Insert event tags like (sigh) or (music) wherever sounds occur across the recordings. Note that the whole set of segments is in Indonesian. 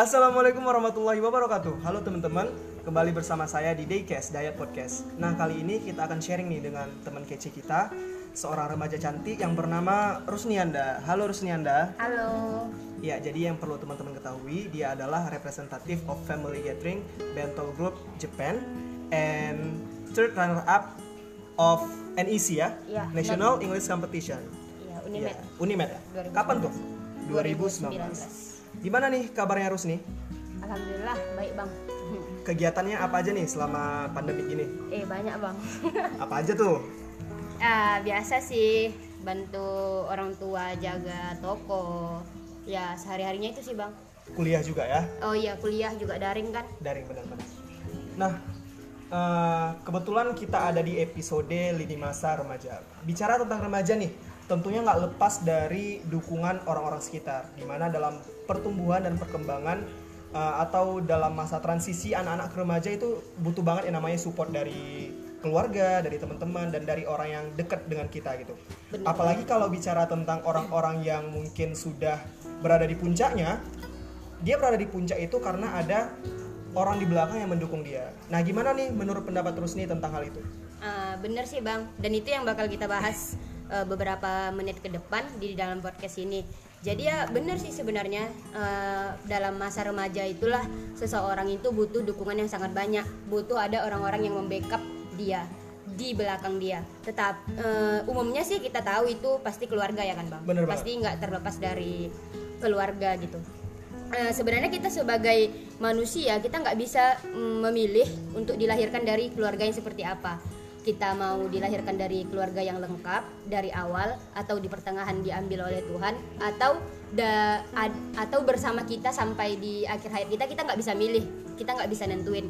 Assalamualaikum warahmatullahi wabarakatuh. Halo teman-teman, kembali bersama saya di Daycast Diet Podcast. Nah kali ini kita akan sharing nih dengan teman kece kita, seorang remaja cantik yang bernama Rusnianda. Halo Rusnianda. Halo. Ya, jadi yang perlu teman-teman ketahui, dia adalah representative of Family Gathering Bento Group Japan and third runner up of NEC ya, Iya, National English Competition. Iya, Unimed. Ya, Unimed ya. 2019. Kapan tuh? 2019. Gimana nih kabarnya Rusni? Alhamdulillah baik bang. Kegiatannya apa aja nih selama pandemi ini? Eh banyak bang. (laughs) Apa aja tuh? ah biasa sih bantu orang tua jaga toko. Ya sehari harinya itu sih bang. Kuliah juga ya? Oh iya kuliah juga daring kan. Daring benar-benar. Nah, eh, kebetulan kita ada di episode lini masa remaja. Bicara tentang remaja nih, tentunya nggak lepas dari dukungan orang-orang sekitar. Di mana dalam pertumbuhan dan perkembangan eh, atau dalam masa transisi anak-anak ke remaja itu butuh banget yang namanya support dari keluarga, dari teman-teman dan dari orang yang dekat dengan kita gitu. Benar. Apalagi kalau bicara tentang orang-orang yang mungkin sudah berada di puncaknya, dia berada di puncak itu karena ada orang di belakang yang mendukung dia. Nah, gimana nih menurut pendapat Rusni tentang hal itu? Ah, bener sih bang. Dan itu yang bakal kita bahas eh, beberapa menit ke depan di dalam podcast ini. Jadi ya bener sih sebenarnya eh, dalam masa remaja itulah seseorang itu butuh dukungan yang sangat banyak. Butuh ada orang-orang yang membackup dia di belakang dia. Tetap eh, umumnya sih kita tahu itu pasti keluarga ya kan bang. Bener pasti nggak terlepas dari keluarga gitu. Eh, sebenarnya kita sebagai manusia kita nggak bisa mm, memilih untuk dilahirkan dari keluarga yang seperti apa kita mau dilahirkan dari keluarga yang lengkap dari awal atau di pertengahan diambil oleh Tuhan atau da, ad- atau bersama kita sampai di akhir hayat kita kita nggak bisa milih kita nggak bisa nentuin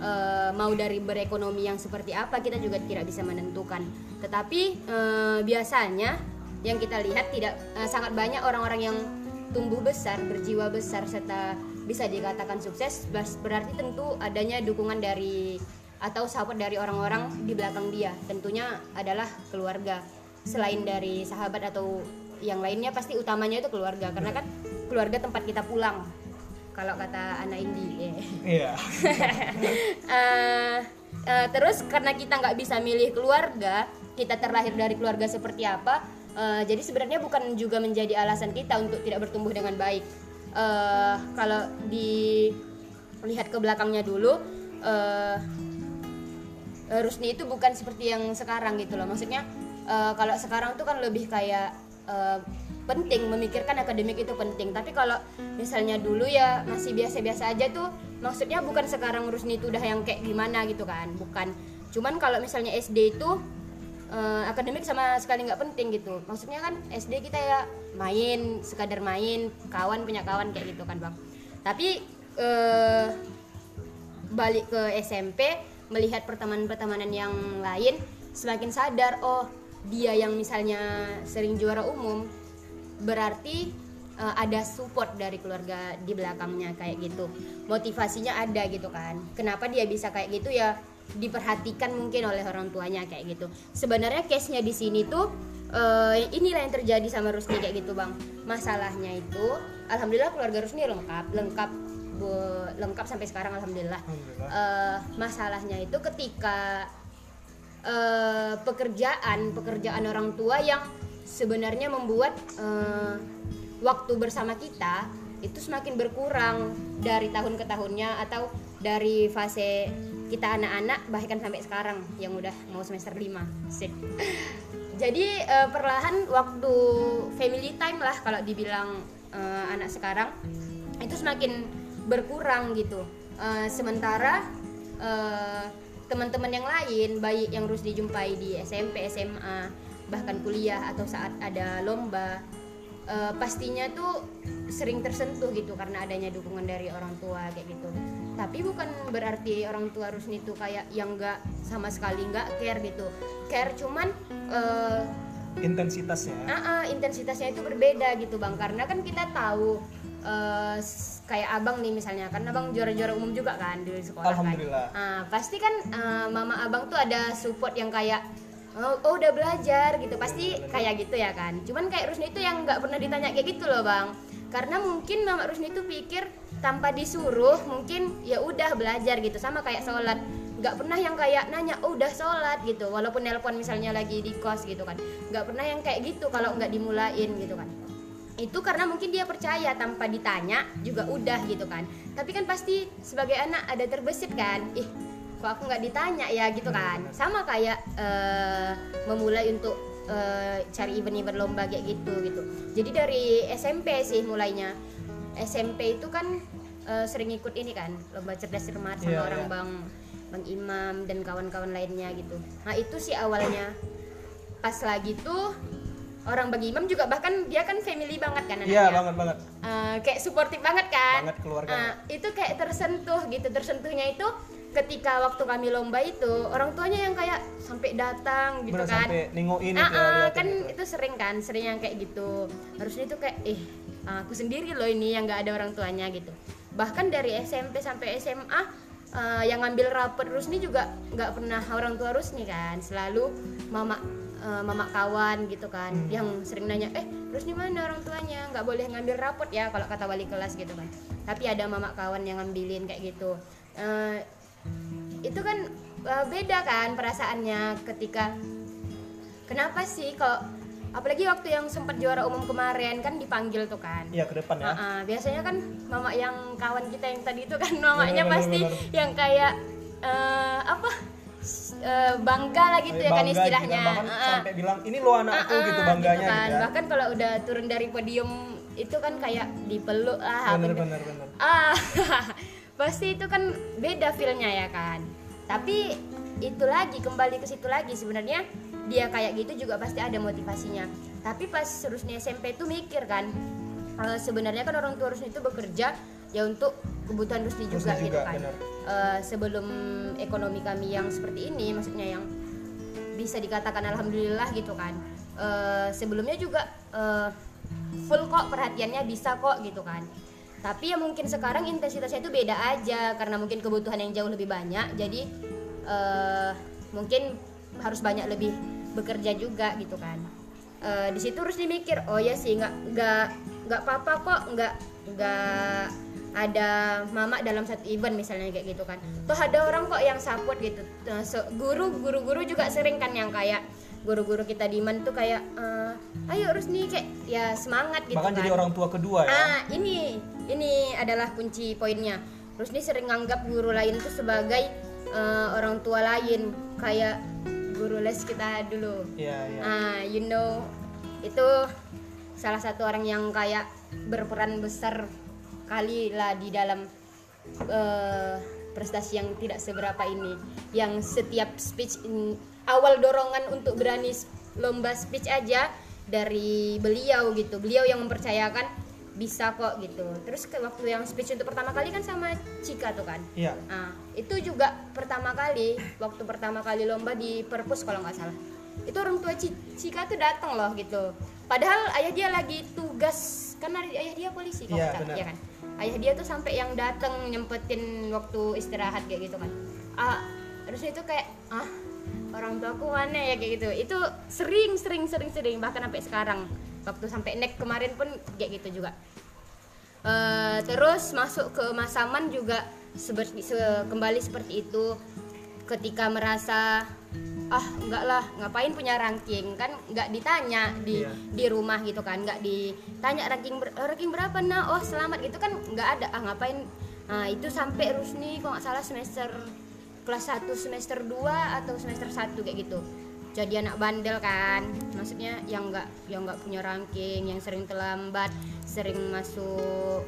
Eh, mau dari berekonomi yang seperti apa kita juga tidak bisa menentukan. Tetapi eh, biasanya yang kita lihat tidak eh, sangat banyak orang-orang yang tumbuh besar, berjiwa besar serta bisa dikatakan sukses berarti tentu adanya dukungan dari atau support dari orang-orang di belakang dia. Tentunya adalah keluarga. Selain dari sahabat atau yang lainnya pasti utamanya itu keluarga karena kan keluarga tempat kita pulang. Kalau kata anak Indi. eh. Iya. (laughs) Eh, eh, terus karena kita nggak bisa milih keluarga kita terlahir dari keluarga seperti apa eh, jadi sebenarnya bukan juga menjadi alasan kita untuk tidak bertumbuh dengan baik Eh, kalau dilihat ke belakangnya dulu eh, eh, Rusni itu bukan seperti yang sekarang gitu loh. Maksudnya eh, kalau sekarang tuh kan lebih kayak eh, penting memikirkan akademik itu penting. Tapi kalau misalnya dulu ya masih biasa-biasa aja tuh maksudnya bukan sekarang Rusni itu udah yang kayak gimana gitu kan. Bukan. Cuman kalau misalnya SD itu eh, akademik sama sekali nggak penting gitu. Maksudnya kan SD kita ya main sekadar main kawan punya kawan kayak gitu kan bang. Tapi eh, balik ke SMP melihat pertemanan-pertemanan yang lain semakin sadar oh dia yang misalnya sering juara umum berarti eh, ada support dari keluarga di belakangnya kayak gitu. Motivasinya ada gitu kan. Kenapa dia bisa kayak gitu? Ya diperhatikan mungkin oleh orang tuanya kayak gitu. Sebenarnya case nya di sini tuh eh, inilah yang terjadi sama Rusni kayak gitu bang. Masalahnya itu alhamdulillah keluarga Rusni lengkap lengkap lengkap sampai sekarang alhamdulillah Alhamdulillah. Eh, masalahnya itu ketika eh, pekerjaan pekerjaan orang tua yang sebenarnya membuat eh, waktu bersama kita itu semakin berkurang dari tahun ke tahunnya atau dari fase kita anak-anak bahkan sampai sekarang yang udah mau semester 5 Sip. jadi eh, perlahan waktu family time lah kalau dibilang eh, anak sekarang itu semakin berkurang gitu Eh, sementara eh, teman-teman yang lain baik yang harus dijumpai di SMP SMA bahkan kuliah atau saat ada lomba eh, pastinya tuh sering tersentuh gitu karena adanya dukungan dari orang tua kayak gitu tapi bukan berarti orang tua Rusni tuh kayak yang nggak sama sekali nggak care gitu care cuman eh, Intensitasnya. ya. Ah, ah, intensitasnya itu berbeda gitu bang karena kan kita tahu s- kayak abang nih misalnya kan abang juara-juara umum juga kan di sekolah Alhamdulillah. kan Ah, pasti kan eh, mama abang tuh ada support yang kayak oh, oh, udah belajar gitu. Pasti kayak gitu ya kan. Cuman kayak Rusni itu yang nggak pernah ditanya kayak gitu loh bang. Karena mungkin mama Rusni itu pikir tanpa disuruh mungkin ya udah belajar gitu. Sama kayak sholat. Nggak pernah yang kayak nanya oh udah sholat gitu. Walaupun nelpon misalnya lagi di kos gitu kan. Nggak pernah yang kayak gitu kalau nggak dimulain gitu kan itu karena mungkin dia percaya tanpa ditanya juga udah gitu kan. Tapi kan pasti sebagai anak ada terbesit kan. Ih kok aku nggak ditanya ya gitu kan. sama kayak eh, memulai untuk eh, cari event-event lomba kayak gitu gitu. Jadi dari SMP sih mulainya. SMP itu kan eh, sering ikut ini kan lomba cerdas cermat sama Iya, orang iya. bang bang Imam dan kawan-kawan lainnya gitu. Nah itu sih awalnya. Pas lagi tuh orang bang Imam juga bahkan dia kan family banget kan anaknya Iya banget banget. Eh, kayak suportif banget kan Banget keluarga. Eh, itu kayak tersentuh gitu tersentuhnya itu ketika waktu kami lomba itu orang tuanya yang kayak sampai datang gitu Bener kan sampai nengokin Ah, itu, ah, liatin kan gitu. itu sering kan sering yang kayak gitu harusnya itu kayak eh aku sendiri loh ini yang nggak ada orang tuanya gitu bahkan dari SMP sampai SMA eh, yang ngambil rapot Rusni juga nggak pernah orang tua Rusni kan. Selalu mama eh, mama kawan gitu kan. Hmm. yang sering nanya eh Rusni mana orang tuanya? Nggak boleh ngambil rapot ya kalau kata wali kelas gitu kan. Tapi ada mama kawan yang ngambilin kayak gitu. Eh, itu kan eh, beda kan perasaannya ketika kenapa sih kalau apalagi waktu yang sempat juara umum kemarin kan dipanggil tuh kan Iya ke depan ya. Ah, ah, biasanya kan mama yang kawan kita yang tadi itu kan mamanya Bener, bener, pasti bener. yang kayak eh, apa eh, bangga lah gitu ya kan Bangga istilahnya bahkan Ah, ah. sampai bilang ini lo anakku Ah, ah, gitu bangganya kan. gitu, ya. bahkan kalau udah turun dari podium itu kan kayak dipeluk lah Bener bener- bener bener. ah (laughs) pasti itu kan beda feelnya ya kan tapi itu lagi kembali ke situ lagi sebenarnya dia kayak gitu juga pasti ada motivasinya. Tapi pas Rusni SMP itu mikir kan eh, sebenarnya kan orang tua Rusni itu bekerja ya untuk kebutuhan Rusni juga, Rusni gitu juga, kan. Eh, sebelum ekonomi kami yang seperti ini maksudnya yang bisa dikatakan alhamdulillah gitu kan. Eh, sebelumnya juga eh, full kok perhatiannya bisa kok gitu kan. Tapi ya mungkin sekarang intensitasnya itu beda aja karena mungkin kebutuhan yang jauh lebih banyak. Jadi eh, mungkin harus banyak lebih bekerja juga gitu kan. Eh, di situ harus dimikir oh ya sih nggak nggak nggak apa-apa kok nggak nggak ada mama dalam satu event misalnya kayak gitu kan. Toh ada orang kok yang support gitu. Eh, so- guru guru guru juga sering kan yang kayak guru-guru kita di man tuh kayak eh, ayo harus nih kayak ya semangat gitu Bahkan kan. jadi orang tua kedua ya. Ah, ini ini adalah kunci poinnya. Terus ini sering nganggap guru lain itu sebagai eh, orang tua lain, kayak guru les kita dulu. Iya iya. Ah, you know, itu salah satu orang yang kayak berperan besar kali lah di dalam eh, prestasi yang tidak seberapa ini. Yang setiap speech in- awal dorongan untuk berani lomba speech aja dari beliau gitu. Beliau yang mempercayakan bisa kok gitu. Terus ke waktu yang speech untuk pertama kali kan sama Cika tuh kan. Iya. Nah, itu juga pertama kali waktu pertama kali lomba di perpus kalau nggak salah. Itu orang tua Ci- Cika tuh datang loh gitu. Padahal ayah dia lagi tugas karena ayah dia polisi kalau Iya, benar. ya kan. Ayah dia tuh sampai yang datang nyempetin waktu istirahat kayak gitu kan. Ah, terus itu kayak ah orang tuaku mana ya kayak gitu. Itu sering sering sering sering bahkan sampai sekarang. Waktu sampai nek kemarin pun kayak gitu juga. Eh, terus masuk ke Masaman juga seperti se- kembali seperti itu. Ketika merasa ah enggak lah ngapain punya ranking? Kan nggak ditanya di Iya. di rumah gitu kan nggak ditanya ranking ber- ranking berapa nah oh selamat. Gitu kan nggak ada ah ngapain? Nah itu sampai Rusni kalau nggak salah semester kelas 1 semester 2 atau semester 1 kayak gitu jadi anak bandel kan maksudnya yang nggak yang nggak punya ranking yang sering terlambat sering masuk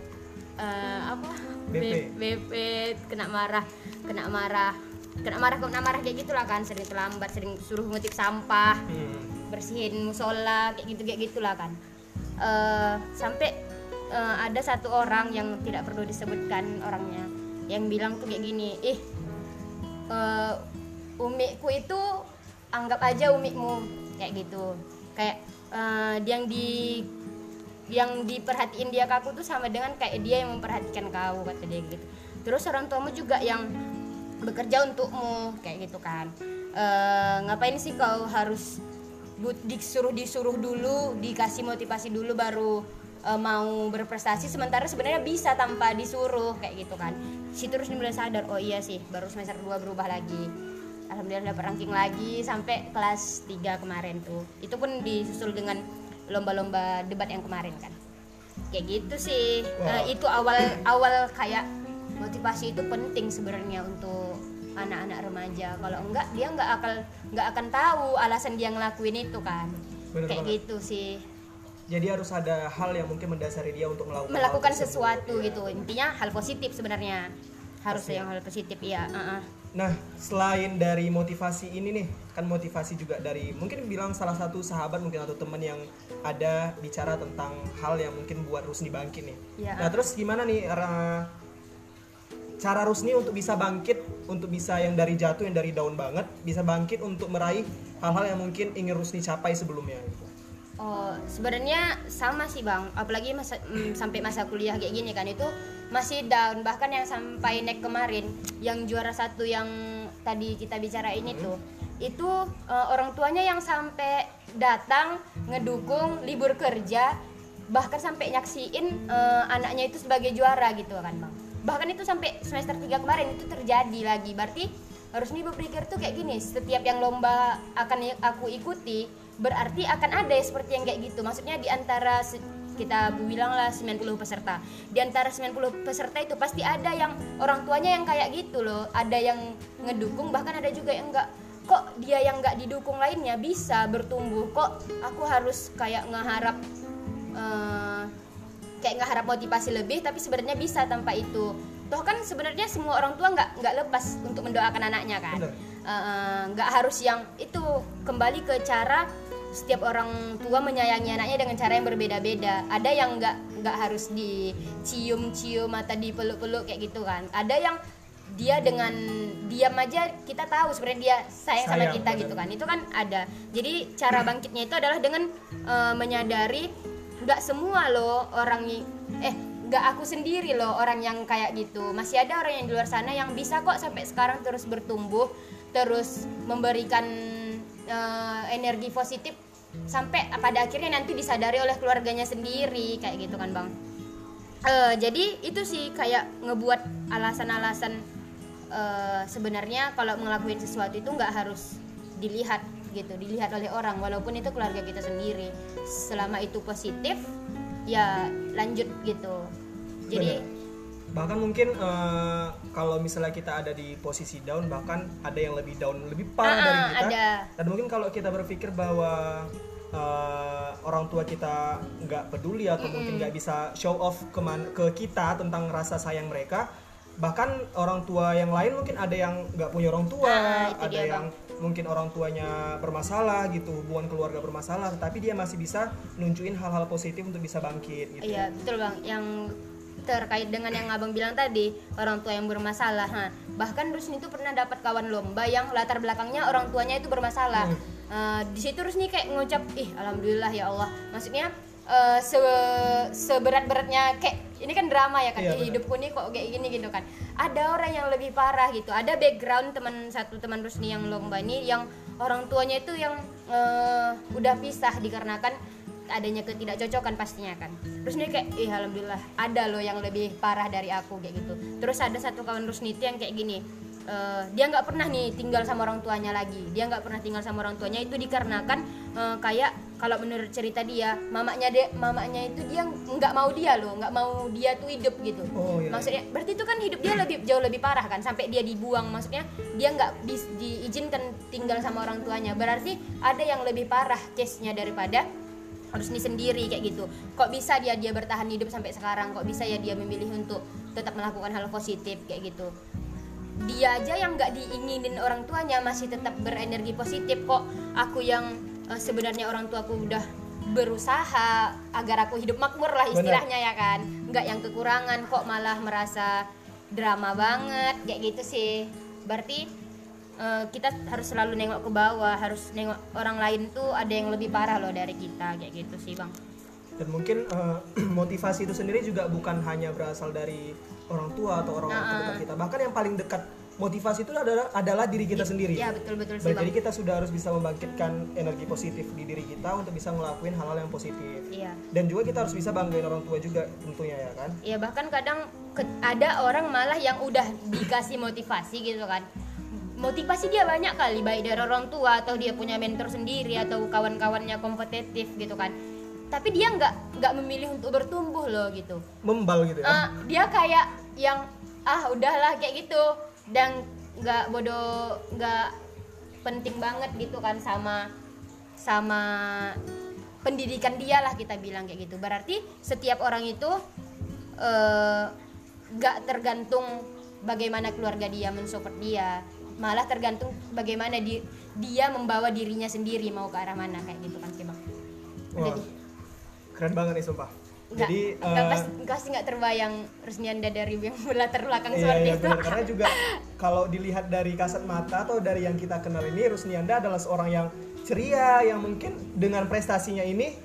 eh, apa BP. BP kena marah kena marah kena marah kena marah kayak gitulah kan sering terlambat sering suruh ngutip sampah Hmm. bersihin musola kayak gitu kayak gitulah kan Eh, sampai eh, ada satu orang yang tidak perlu disebutkan orangnya yang bilang tuh kayak gini ih eh, umiku itu anggap aja umikmu kayak gitu. Kayak eh, yang di yang diperhatiin dia ke aku tuh sama dengan kayak dia yang memperhatikan kau kata dia gitu. Terus orang tuamu juga yang bekerja untukmu kayak gitu kan. Eh, ngapain sih kau harus but- disuruh disuruh dulu dikasih motivasi dulu baru eh, mau berprestasi sementara sebenarnya bisa tanpa disuruh kayak gitu kan. Si terus mulai sadar oh iya sih baru semester 2 berubah lagi alhamdulillah dapat ranking lagi sampai kelas 3 kemarin tuh. Itu pun disusul dengan lomba-lomba debat yang kemarin kan. Kayak gitu sih. Wow. Eh, itu awal awal kayak motivasi itu penting sebenarnya untuk anak-anak remaja. Kalau enggak dia nggak akan nggak akan tahu alasan dia ngelakuin itu kan. Bener kayak banget. gitu sih. Jadi harus ada hal yang mungkin mendasari dia untuk melakukan melakukan sesuatu gitu. Intinya hal positif sebenarnya. Harus Pasti. yang hal positif ya uh-uh. Nah, selain dari motivasi ini nih, kan motivasi juga dari mungkin bilang salah satu sahabat mungkin atau teman yang ada bicara tentang hal yang mungkin buat Rusni bangkit nih. Iya. Nah, terus gimana nih ara- cara Rusni untuk bisa bangkit, untuk bisa yang dari jatuh, yang dari down banget, bisa bangkit untuk meraih hal-hal yang mungkin ingin Rusni capai sebelumnya gitu. Oh, sebenarnya sama sih bang. Apalagi masa, mm, sampai masa kuliah kayak gini kan itu masih down. Bahkan yang sampai naik kemarin, yang juara satu yang tadi kita bicarain itu, itu eh, orang tuanya yang sampai datang ngedukung libur kerja, bahkan sampai nyaksiin eh, anaknya itu sebagai juara gitu kan bang. Bahkan itu sampai semester 3 kemarin itu terjadi lagi. Berarti harus nih berpikir tuh kayak gini. Setiap yang lomba akan aku ikuti berarti akan ada ya seperti yang kayak gitu. Maksudnya di antara kita bilanglah 90 peserta. Di antara 90 peserta itu pasti ada yang orang tuanya yang kayak gitu loh. Ada yang ngedukung bahkan ada juga yang enggak kok dia yang enggak didukung lainnya bisa bertumbuh? Kok aku harus kayak ngeharap eh, kayak ngeharap motivasi lebih tapi sebenarnya bisa tanpa itu? Toh kan sebenarnya semua orang tua nggak nggak lepas untuk mendoakan anaknya kan? Bener. Eh, nggak harus yang itu. Kembali ke cara setiap orang tua menyayangi anaknya dengan cara yang berbeda-beda. Ada yang nggak nggak harus dicium-cium atau dipeluk-peluk kayak gitu kan. Ada yang dia dengan diam aja kita tahu sebenarnya dia sayang, sama kita bener. gitu kan. Itu kan ada. Jadi cara (clears throat) bangkitnya itu adalah dengan eh, menyadari nggak semua loh orang eh nggak aku sendiri loh orang yang kayak gitu. Masih ada orang yang di luar sana yang bisa kok sampai sekarang terus bertumbuh terus memberikan eh, energi positif sampai pada akhirnya nanti disadari oleh keluarganya sendiri kayak gitu kan bang. Eh, jadi itu sih kayak ngebuat alasan-alasan eh, sebenarnya kalau ngelakuin sesuatu itu nggak harus dilihat gitu dilihat oleh orang walaupun itu keluarga kita sendiri. Selama itu positif ya lanjut gitu. Jadi. Bahkan mungkin eh, kalau misalnya kita ada di posisi down bahkan ada yang lebih down lebih parah Ah, dari ah, kita ada. dan mungkin kalau kita berpikir bahwa eh, orang tua kita nggak peduli atau mungkin nggak bisa show off keman ke kita tentang rasa sayang mereka bahkan orang tua yang lain mungkin ada yang nggak punya orang tua itu ada dia, yang mungkin orang tuanya bermasalah gitu hubungan keluarga bermasalah tapi dia masih bisa nunjukin hal-hal positif untuk bisa bangkit gitu Iya betul bang. Yang terkait dengan yang abang bilang tadi orang tua yang bermasalah. Nah, bahkan Rusni itu pernah dapat kawan lomba yang latar belakangnya orang tuanya itu bermasalah. Eh, di situ Rusni kayak ngucap, ih alhamdulillah ya Allah. Maksudnya eh, se seberat beratnya kayak ini kan drama ya kan Iya, hidupku nih kok kayak gini gitu kan. Ada orang yang lebih parah gitu. Ada background teman satu teman Rusni yang lomba ini yang orang tuanya itu yang eh, udah pisah dikarenakan adanya ketidakcocokan pastinya kan. Terus dia kayak ih alhamdulillah ada loh yang lebih parah dari aku kayak gitu. Terus ada satu kawan Rusniti yang kayak gini eh, dia nggak pernah nih tinggal sama orang tuanya lagi. Dia nggak pernah tinggal sama orang tuanya. Itu dikarenakan eh, kayak kalau menurut cerita dia mamanya dia mamanya itu dia nggak mau dia loh nggak mau dia tuh hidup gitu. Oh, iya. maksudnya berarti itu kan hidup dia lebih jauh lebih parah kan sampai dia dibuang. Maksudnya dia nggak di- diizinkan tinggal sama orang tuanya. Berarti ada yang lebih parah case nya daripada harus ini sendiri kayak gitu. Kok bisa dia dia bertahan hidup sampai sekarang? Kok bisa ya dia memilih untuk tetap melakukan hal positif kayak gitu. Dia aja yang nggak diinginin orang tuanya masih tetap berenergi positif. Kok aku yang eh, sebenarnya orang tuaku udah berusaha agar aku hidup makmur lah istilahnya ya kan? Nggak yang kekurangan kok malah merasa drama banget kayak gitu sih. Berarti eh, kita harus selalu nengok ke bawah harus nengok orang lain tuh ada yang lebih parah loh dari kita kayak gitu sih bang dan mungkin eh, (clears throat) motivasi itu sendiri juga bukan hanya berasal dari orang tua atau orang Nah, terdekat kita bahkan yang paling dekat motivasi itu adalah adalah diri kita sendiri. ya betul betul sih bang jadi kita sudah harus bisa membangkitkan energi positif di diri kita untuk bisa ngelakuin hal-hal yang positif. iya Dan juga kita harus bisa banggain orang tua juga tentunya ya kan. ya bahkan kadang ke- ada orang malah yang udah dikasih motivasi gitu kan motivasi dia banyak kali baik dari orang tua atau dia punya mentor sendiri atau kawan-kawannya kompetitif gitu kan. Tapi dia nggak nggak memilih untuk bertumbuh loh gitu. Membal gitu ya. Ah, dia kayak yang ah udahlah kayak gitu. Dan nggak bodoh nggak penting banget gitu kan sama sama pendidikan dia lah kita bilang kayak gitu. Berarti setiap orang itu eh, nggak tergantung bagaimana keluarga dia mensupport dia malah tergantung bagaimana di, dia membawa dirinya sendiri mau ke arah mana kayak gitu kan sih bang. Wah, Jadi, keren banget nih sumpah. Nggak, Jadi nggak eh, pasti, pasti nggak terbayang Rusnianda dari yang latar belakang Iya, seperti iya itu. karena (laughs) juga kalau dilihat dari kasat mata atau dari yang kita kenal ini Rusnianda adalah seorang yang ceria yang mungkin dengan prestasinya ini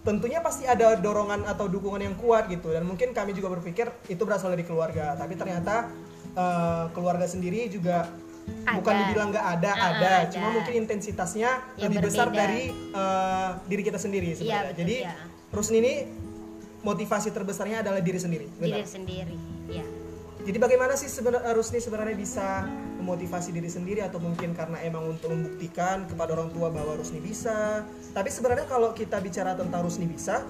tentunya pasti ada dorongan atau dukungan yang kuat gitu. Dan mungkin kami juga berpikir itu berasal dari keluarga. Tapi ternyata eh, keluarga sendiri juga bukan Ada. dibilang nggak ada Ah, ada ada. cuma mungkin intensitasnya Ya, lebih besar berbeda. dari eh, diri kita sendiri sebenarnya betul, jadi iya. Rusni ini motivasi terbesarnya adalah diri sendiri benar diri sendiri. Ya. jadi bagaimana sih sebenarnya Rusni sebenarnya bisa memotivasi diri sendiri atau mungkin karena emang untuk membuktikan kepada orang tua bahwa Rusni bisa. Tapi sebenarnya kalau kita bicara tentang Rusni bisa,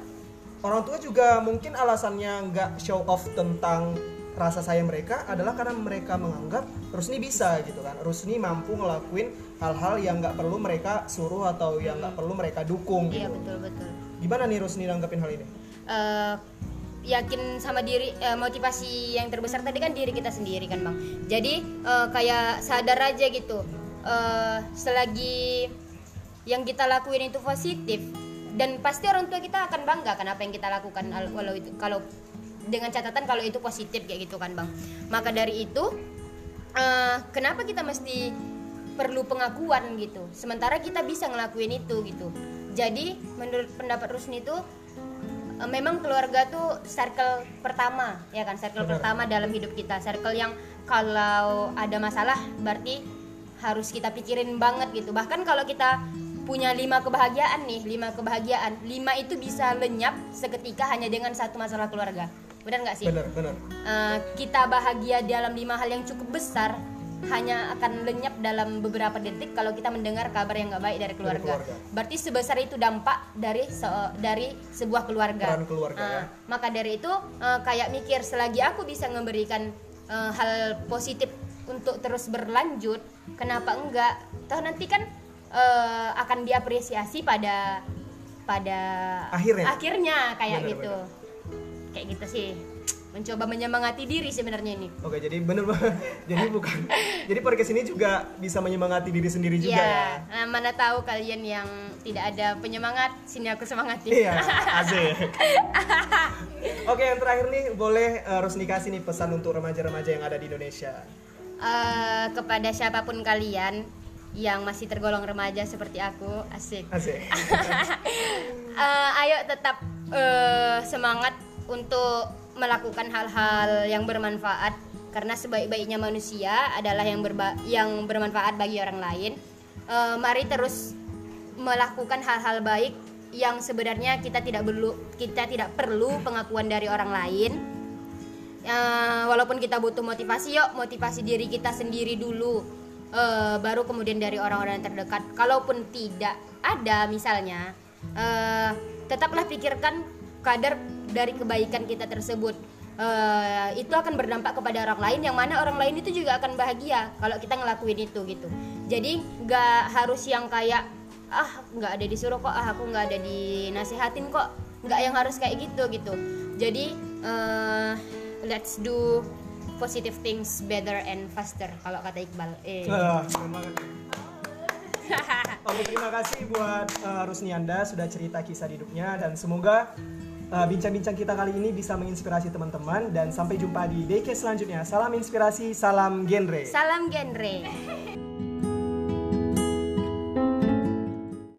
orang tua juga mungkin alasannya nggak show off tentang rasa sayang mereka adalah karena mereka menganggap Rusni bisa gitu kan. Rusni mampu ngelakuin hal-hal yang nggak perlu mereka suruh atau yang nggak perlu mereka dukung Iya gitu. betul betul. Gimana nih Rusni nanggapin hal ini? Eh, yakin sama diri eh, motivasi yang terbesar tadi kan diri kita sendiri kan bang. Jadi eh, kayak sadar aja gitu. Eh, selagi yang kita lakuin itu positif dan pasti orang tua kita akan bangga kan apa yang kita lakukan al- walau itu kalau dengan catatan kalau itu positif kayak gitu kan bang. Maka dari itu eh, kenapa kita mesti perlu pengakuan gitu? Sementara kita bisa ngelakuin itu gitu. Jadi menurut pendapat Rusni itu eh, memang keluarga tuh circle pertama ya kan? Circle Benar. pertama dalam hidup kita. Circle yang kalau ada masalah berarti harus kita pikirin banget gitu. Bahkan kalau kita punya lima kebahagiaan nih lima kebahagiaan lima itu bisa lenyap seketika hanya dengan satu masalah keluarga benar nggak sih Bener, bener. Eh, kita bahagia dalam lima hal yang cukup besar hanya akan lenyap dalam beberapa detik kalau kita mendengar kabar yang nggak baik dari keluarga. keluarga. Berarti sebesar itu dampak dari se- dari sebuah keluarga. Peran keluarga, Eh, ya. Maka dari itu eh, kayak mikir selagi aku bisa memberikan eh, hal positif untuk terus berlanjut, kenapa enggak? Toh nanti kan eh, akan diapresiasi pada pada Akhirnya. akhirnya kayak Benar, gitu kayak gitu sih mencoba menyemangati diri sebenarnya ini Oke, jadi bener banget. (laughs) jadi bukan. Jadi podcast ini juga bisa menyemangati diri sendiri juga ya. ya nah, mana tahu kalian yang tidak ada penyemangat sini aku semangati Iya, (laughs) asik. Oke, yang terakhir nih boleh eh, Rusni kasih nih pesan untuk remaja-remaja yang ada di Indonesia. Eh, kepada siapa pun kalian yang masih tergolong remaja seperti aku asik Asik. (laughs) Eh, ayo tetap eh, semangat untuk melakukan hal-hal yang bermanfaat karena sebaik-baiknya manusia adalah yang berba- yang bermanfaat bagi orang lain. Eh, mari terus melakukan hal-hal baik yang sebenarnya kita tidak perlu kita tidak perlu pengakuan dari orang lain. Eh, walaupun kita butuh motivasi, yuk motivasi diri kita sendiri dulu. Eh, baru kemudian dari orang-orang yang terdekat. Kalaupun tidak ada misalnya, eh, tetaplah pikirkan kadar dari kebaikan kita tersebut. Eh, itu akan berdampak kepada orang lain yang mana orang lain itu juga akan bahagia kalau kita ngelakuin itu gitu. Jadi nggak harus yang kayak ah nggak ada disuruh kok, ah aku nggak ada dinasihatin kok, nggak yang harus kayak gitu gitu. Jadi eh, let's do positive things better and faster kalau kata Iqbal. Eh. Banget. (laughs) Oke, terima kasih buat eh, Rusni Anda sudah cerita kisah hidupnya dan semoga bincang-bincang kita kali ini bisa menginspirasi teman-teman dan sampai jumpa di DK selanjutnya. Salam inspirasi, salam genre. Salam genre.